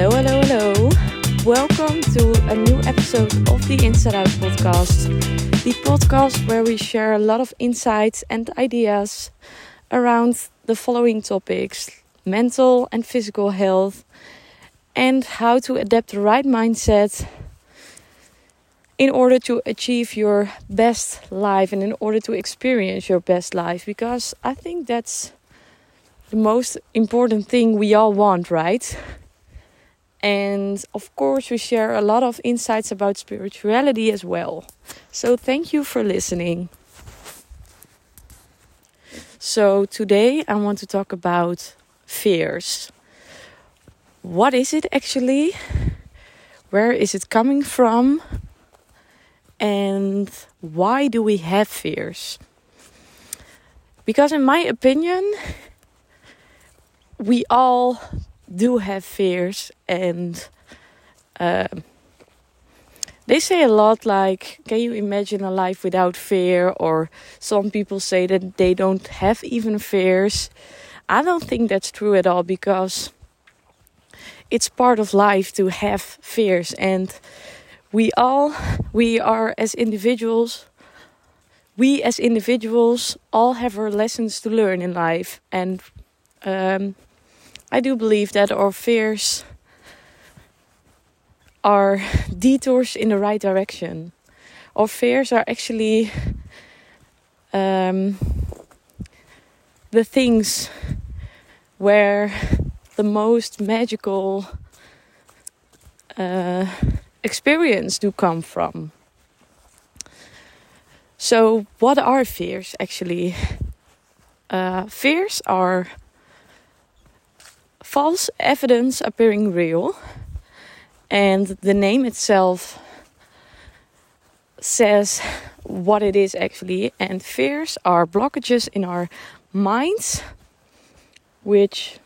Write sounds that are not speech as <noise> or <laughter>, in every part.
Hello, hello, hello. Welcome to a new episode of the Inside Out podcast. The podcast where we share a lot of insights and ideas around the following topics mental and physical health, and how to adapt the right mindset in order to achieve your best life and in order to experience your best life. Because I think that's the most important thing we all want, right? And of course, we share a lot of insights about spirituality as well. So, thank you for listening. So, today I want to talk about fears. What is it actually? Where is it coming from? And why do we have fears? Because, in my opinion, we all do have fears and uh, they say a lot like can you imagine a life without fear? Or some people say that they don't have even fears. I don't think that's true at all because it's part of life to have fears. And we all we are as individuals we as individuals all have our lessons to learn in life. And um, I do believe that our fears are detours in the right direction. Our fears are actually um, the things where the most magical uh, experience do come from. So, what are fears actually? Uh, fears are false evidence appearing real. And the name itself says what it is actually. And fears are blockages in our minds, which.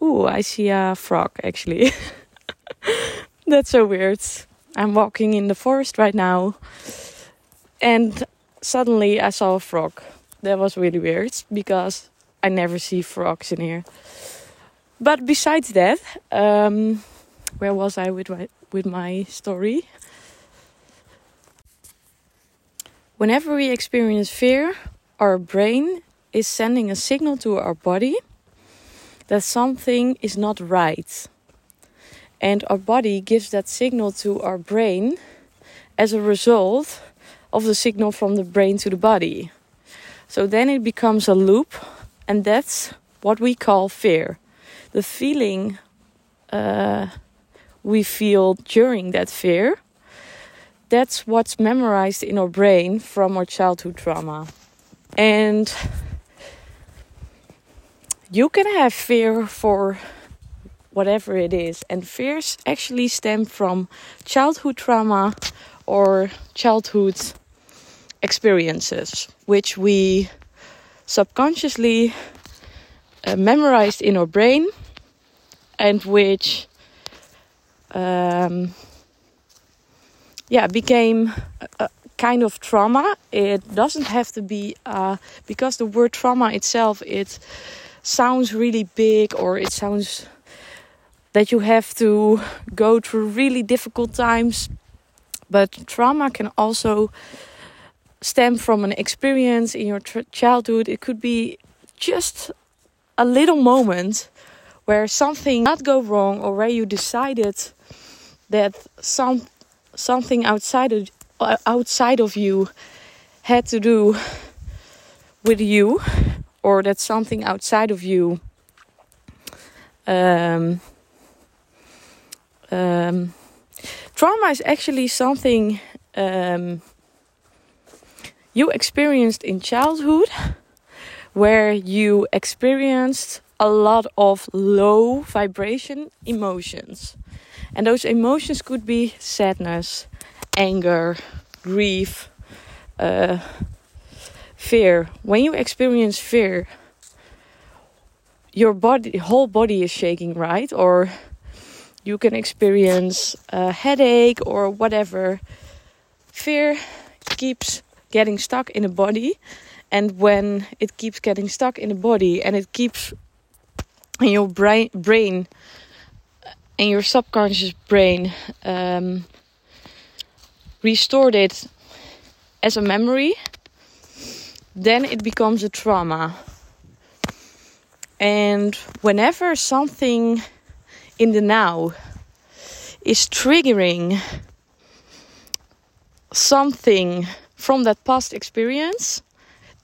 Ooh, I see a frog actually. <laughs> That's so weird. I'm walking in the forest right now, and suddenly I saw a frog. That was really weird because I never see frogs in here. But besides that, um, where was I with my with my story? Whenever we experience fear, our brain is sending a signal to our body that something is not right. And our body gives that signal to our brain as a result of the signal from the brain to the body. So then it becomes a loop, and that's what we call fear the feeling uh, we feel during that fear, that's what's memorized in our brain from our childhood trauma. And you can have fear for whatever it is, and fears actually stem from childhood trauma or childhood experiences, which we subconsciously uh, memorized in our brain and which um, yeah became a, kind of trauma. It doesn't have to be uh, because the word trauma itself it sounds really big or it sounds that you have to go through really difficult times. But trauma can also stem from an experience in your childhood. It could be just a little moment where something not go wrong or where you decided that some something outside of uh, outside of you had to do with you or that something outside of you um, um, trauma is actually something um, you experienced in childhood where you experienced a lot of low vibration emotions. And those emotions could be sadness, anger, grief, uh, fear. When you experience fear, your body, whole body is shaking, right? Or you can experience a headache or whatever. Fear keeps getting stuck in the body and when it keeps getting stuck in the body and it keeps in your brain brain and your subconscious brain um, restored it as a memory, then it becomes a trauma. And whenever something in the now is triggering something from that past experience,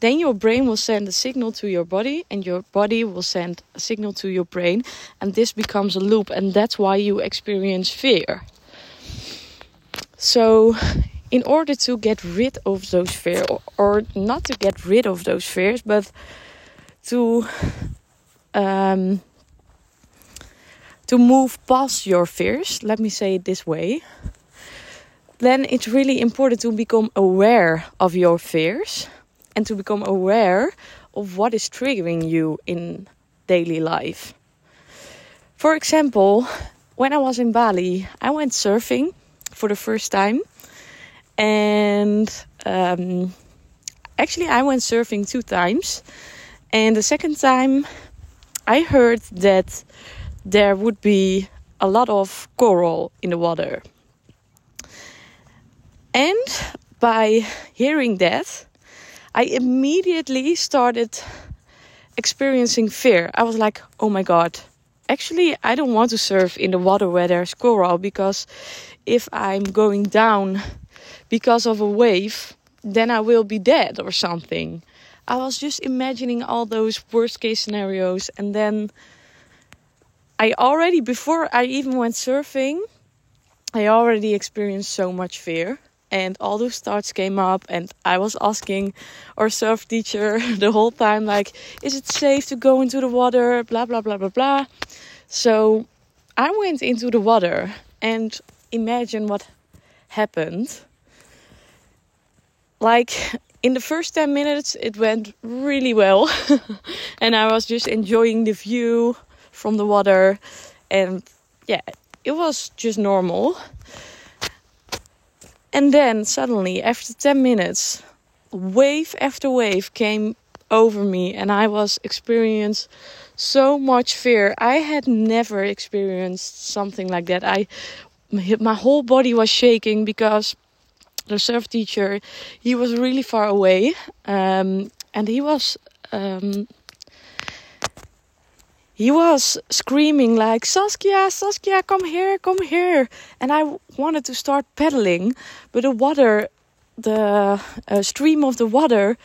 then your brain will send a signal to your body, and your body will send a signal to your brain, and this becomes a loop, and that's why you experience fear. So, in order to get rid of those fears, or, or, not to get rid of those fears, but to um, to move past your fears, let me say it this way, then it's really important to become aware of your fears and to become aware of what is triggering you in daily life. For example, when I was in Bali, I went surfing for the first time, and um, actually, I went surfing two times. And the second time, I heard that there would be a lot of coral in the water. And by hearing that, I immediately started experiencing fear. I was like, oh my god, actually, I don't want to surf in the water where there's coral because if I'm going down because of a wave, then I will be dead or something. I was just imagining all those worst case scenarios, and then I already, before I even went surfing, I already experienced so much fear and all those thoughts came up and i was asking our surf teacher <laughs> the whole time like is it safe to go into the water? Blah blah blah blah blah. So i went into the water and imagine what happened. Like in the first 10 minutes it went really well <laughs> and i was just enjoying the view from the water and yeah it was just normal and then suddenly, after 10 minutes, wave after wave came over me, and I was experiencing so much fear. I had never experienced something like that. I my whole body was shaking because the surf teacher he was really far away um, and he was um, he was screaming like Saskia, Saskia, come here, come here. And I wanted to start paddling, but the water, the uh, stream of the water,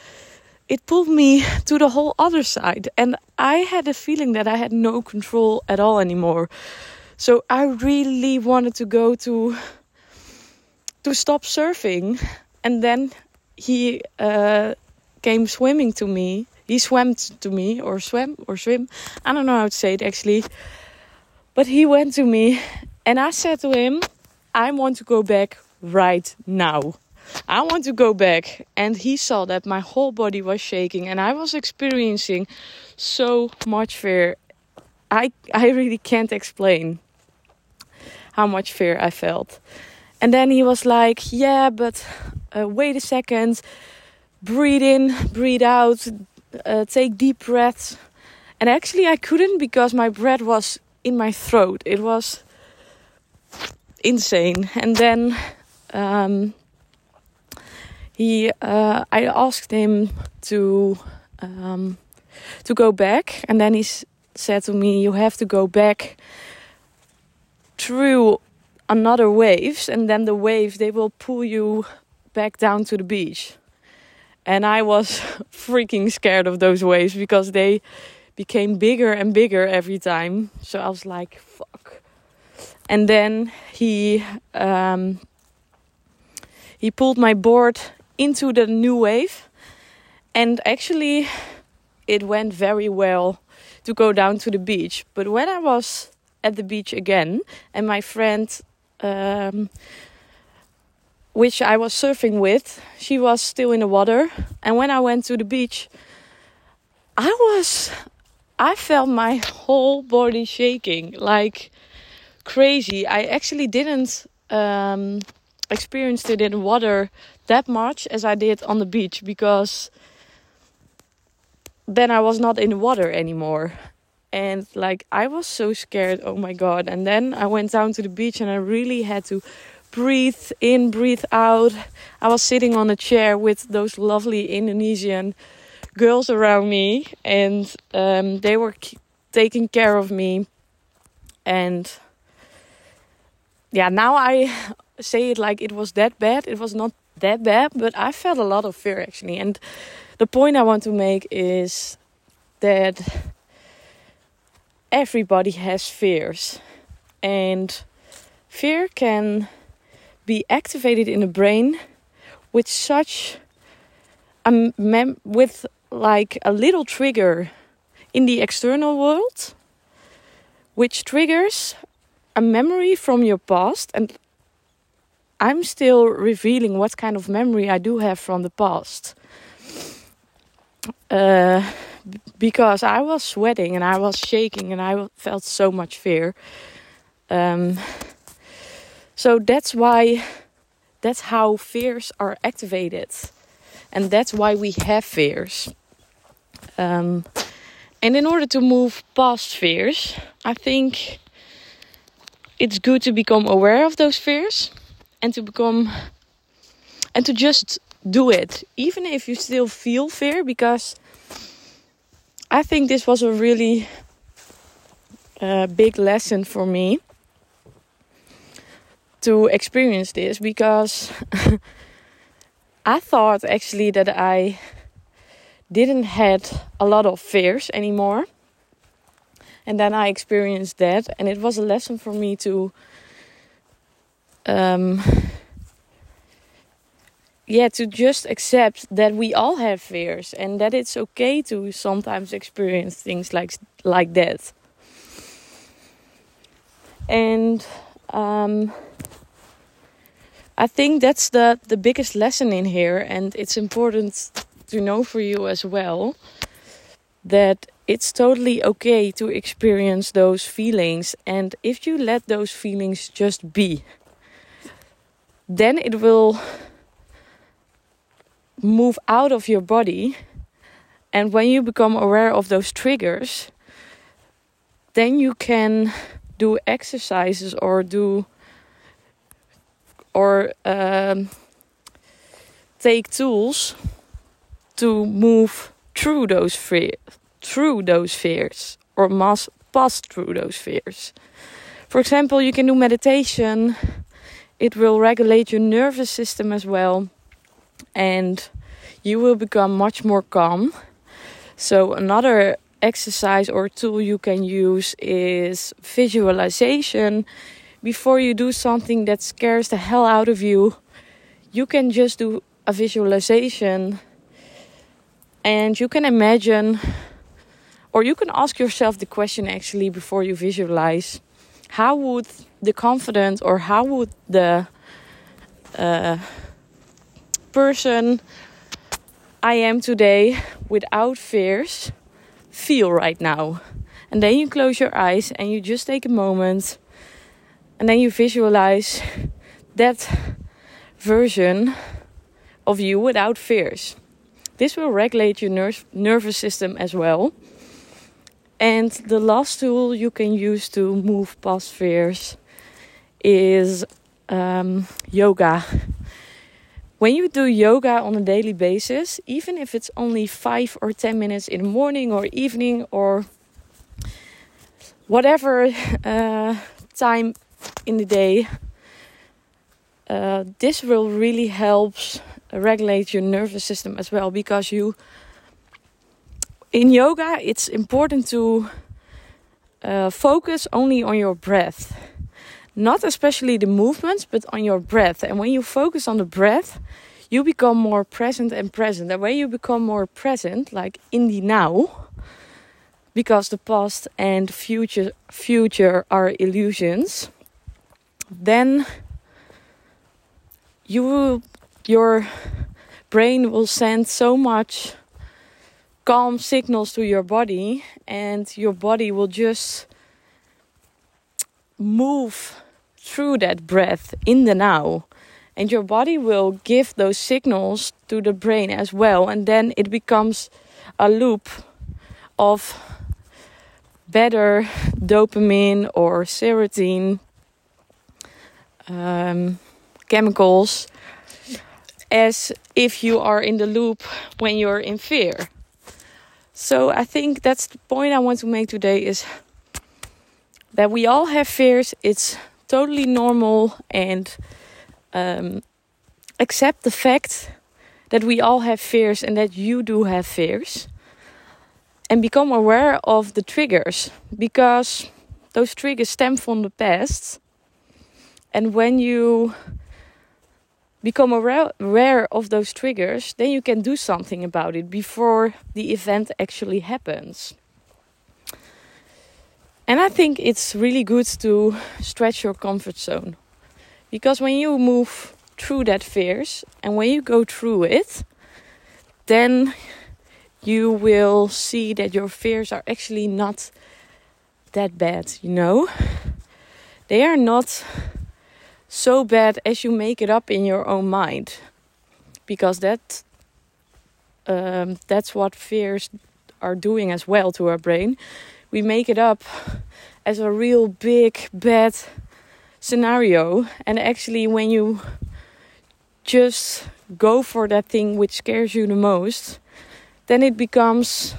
it pulled me <laughs> to the whole other side. And I had a feeling that I had no control at all anymore. So I really wanted to go to to stop surfing. And then he uh, came swimming to me he swam to me or swam or swim. I don't know how to say it actually. But he went to me and I said to him, I want to go back right now. I want to go back. And he saw that my whole body was shaking and I was experiencing so much fear. I I really can't explain how much fear I felt. And then he was like, "Yeah, but uh, wait a second. Breathe in, breathe out uh, take deep breaths. And actually, I couldn't because my breath was in my throat. It was insane. And then um, he, uh, I asked him to um, to go back, and then he said to me, "You have to go back through another waves, and then the wave they will pull you back down to the beach." And I was <laughs> freaking scared of those waves because they became bigger and bigger every time. So I was like, fuck. And then he um, he pulled my board into the new wave. And actually, it went very well to go down to the beach. But when I was at the beach again, and my friend um, which I was surfing with, she was still in the water. And when I went to the beach, I was, I felt my whole body shaking like crazy. I actually didn't um, experience it in water that much as I did on the beach because then I was not in the water anymore. and like I was so scared. Oh my god! And then I went down to the beach and I really had to breathe in, breathe out. I was sitting on a chair with those lovely Indonesian girls around me, and um, they were taking care of me. And yeah, now I say it like it was that bad. It was not that bad, but I felt a lot of fear actually. And the point I want to make is that everybody has fears, and fear can be activated in the brain with such a mem- with like a little trigger in the external world which triggers a memory from your past and I'm still revealing what kind of memory I do have from the past. Uh, because I was sweating and I was shaking and I felt so much fear. Um, so that's why, that's how fears are activated. And that's why we have fears. Um, and in order to move past fears, I think it's good to become aware of those fears and to become and to just do it even if you still feel fear because i think this was a really uh, big lesson for me to experience this because <laughs> i thought actually that i didn't had a lot of fears anymore and then i experienced that and it was a lesson for me to um, yeah, to just accept that we all have fears and that it's okay to sometimes experience things like like that. And um, I think that's the the biggest lesson in here, and it's important to know for you as well that it's totally okay to experience those feelings, and if you let those feelings just be then it will move out of your body. And when you become aware of those triggers, then you can do exercises or do or um, take tools to move through those fear, through those fears or mass pass through those fears. For example, you can do meditation. It will regulate your nervous system as well and you will become much more calm. So another exercise or tool you can use is visualization before you do something that scares the hell out of you you can just do a visualization and you can imagine or you can ask yourself the question actually before you visualize how would the confidence or how would the uh, person I am today without fears feel right now? And then you close your eyes and you just take a moment and then you visualize that version of you without fears. This will regulate your ner- nervous system as well. And the last tool you can use to move past fears is um, yoga. When you do yoga on a daily basis, even if it's only five or ten minutes in the morning or evening or whatever uh, time in the day, uh, this will really help regulate your nervous system as well because you in yoga it's important to uh, focus only on your breath not especially the movements, but on your breath. And when you focus on the breath, you become more present and present. And when you become more present, like in the now, because the past and future future are illusions, then you will, your brain will send so much calm signals to your body, and your body will just move through that breath in the now. And your body will give those signals to the brain as well. And then it becomes a loop of better dopamine or serotonin um, chemicals as if you are in the loop when you're in fear. So I think that's the point I want to make today is that we all have fears. It's totally normal and um, accept the fact that we all have fears and that you do have fears. And become aware of the triggers because those triggers stem from the past. And when you become aware of those triggers, then you can do something about it before the event actually happens. And I think it's really good to stretch your comfort zone. Because when you move through that fears and when you go through it, then you will see that your fears are actually not that bad, you know? They are not so bad as you make it up in your own mind. Because that um, that's what fears are doing as well to our brain. We make it up as a real big bad scenario, and actually, when you just go for that thing which scares you the most, then it becomes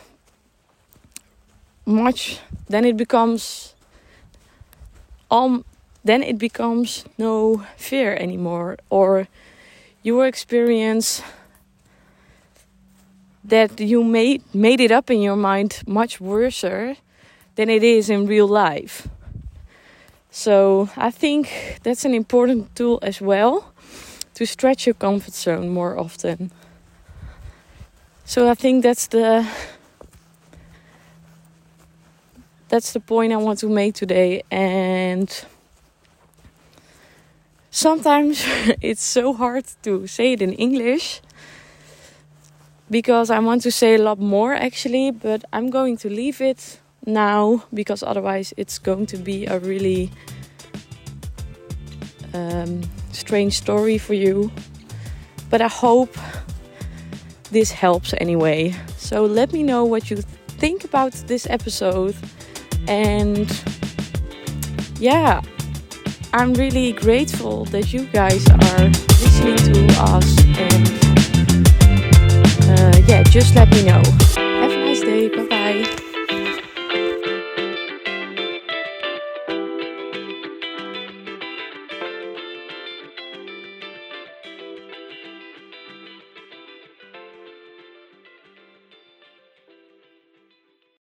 much. Then it becomes um. Then it becomes no fear anymore, or your experience that you made made it up in your mind much worse than it is in real life. So I think that's an important tool as well to stretch your comfort zone more often. So I think that's the that's the point I want to make today and sometimes <laughs> it's so hard to say it in English because I want to say a lot more actually, but I'm going to leave it now because otherwise it's going to be a really um, strange story for you. But I hope this helps anyway. So let me know what you think about this episode. And yeah, I'm really grateful that you guys are listening to us. And uh, yeah, just let me know.